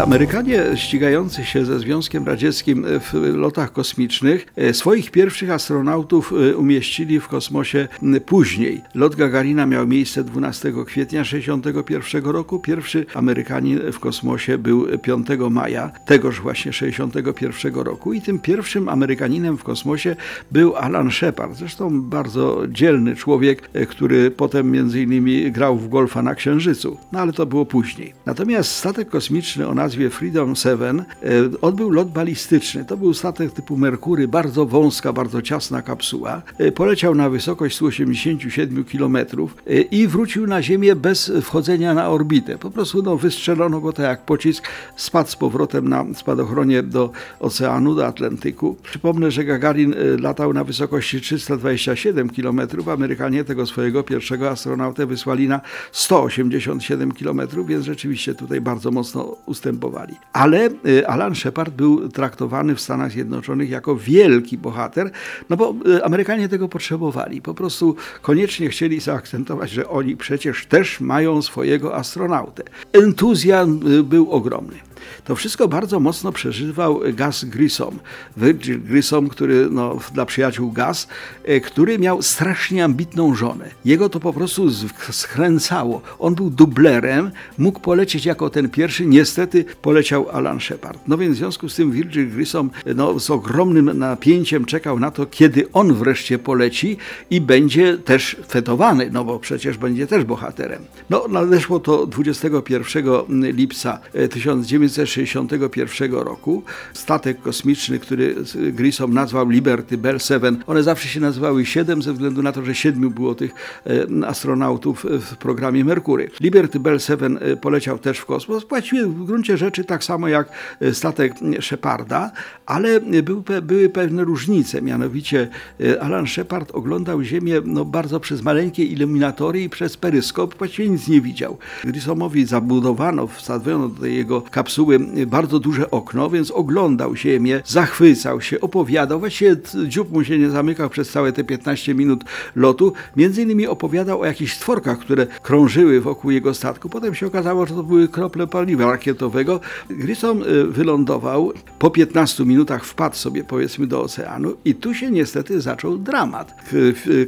Amerykanie ścigający się ze Związkiem Radzieckim w lotach kosmicznych e, swoich pierwszych astronautów e, umieścili w kosmosie później. Lot Gagarina miał miejsce 12 kwietnia 1961 roku. Pierwszy Amerykanin w kosmosie był 5 maja tegoż właśnie 1961 roku i tym pierwszym Amerykaninem w kosmosie był Alan Shepard. Zresztą bardzo dzielny człowiek, e, który potem między innymi grał w golfa na Księżycu. No ale to było później. Natomiast statek kosmiczny o nazwie Freedom 7 e, odbył lot balistyczny. To był statek typu Merkury, bardzo wąska, bardzo ciasna kapsuła. E, poleciał na wysokość 187 km e, i wrócił na Ziemię bez wchodzenia na orbitę. Po prostu no, wystrzelono go tak jak pocisk, spadł z powrotem na spadochronie do oceanu, do Atlantyku. Przypomnę, że Gagarin latał na wysokości 327 km. Amerykanie tego swojego pierwszego astronautę wysłali na 187 km, więc rzeczywiście tutaj bardzo mocno ustępowali występowali. Ale y, Alan Shepard był traktowany w Stanach Zjednoczonych jako wielki bohater, no bo y, Amerykanie tego potrzebowali. Po prostu koniecznie chcieli zaakcentować, że oni przecież też mają swojego astronautę. Entuzjazm y, był ogromny. To wszystko bardzo mocno przeżywał Gus Grissom. Virgil Grissom, który no, dla przyjaciół Gus, e, który miał strasznie ambitną żonę. Jego to po prostu skręcało. On był dublerem, mógł polecieć jako ten pierwszy, niestety poleciał Alan Shepard. No więc w związku z tym Virgil Grissom no, z ogromnym napięciem czekał na to, kiedy on wreszcie poleci i będzie też fetowany, no bo przecież będzie też bohaterem. No nadeszło to 21 lipca 1900 1961 roku. Statek kosmiczny, który Grissom nazwał Liberty Bell 7, one zawsze się nazywały 7 ze względu na to, że siedmiu było tych e, astronautów w programie Merkury. Liberty Bell 7 e, poleciał też w kosmos, właściwie w gruncie rzeczy tak samo jak e, statek Sheparda, ale był, były pewne różnice, mianowicie Alan Shepard oglądał Ziemię no, bardzo przez maleńkie iluminatory i przez peryskop, właściwie nic nie widział. Grissomowi zabudowano, wsadziono do jego kapsuły bardzo duże okno, więc oglądał ziemię, zachwycał się, opowiadał. Właściwie dziób mu się nie zamykał przez całe te 15 minut lotu. Między innymi opowiadał o jakichś stworkach, które krążyły wokół jego statku. Potem się okazało, że to były krople paliwa rakietowego. Grissom y, wylądował, po 15 minutach wpadł sobie powiedzmy do oceanu i tu się niestety zaczął dramat.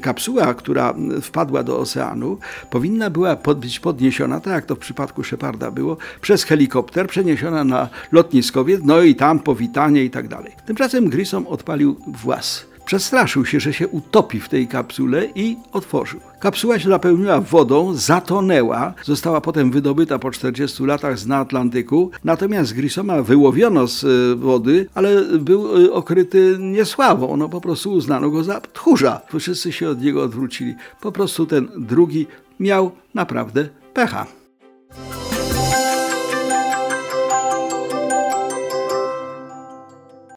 Kapsuła, która wpadła do oceanu, powinna była być podniesiona, tak jak to w przypadku Sheparda było, przez helikopter, przeniesiona przeniesiona na lotniskowiec, no i tam powitanie i tak dalej. Tymczasem Grissom odpalił włas. Przestraszył się, że się utopi w tej kapsule i otworzył. Kapsuła się napełniła wodą, zatonęła, została potem wydobyta po 40 latach z na Atlantyku, natomiast Grissoma wyłowiono z e, wody, ale był e, okryty niesławą, no po prostu uznano go za tchórza. Wszyscy się od niego odwrócili. Po prostu ten drugi miał naprawdę pecha.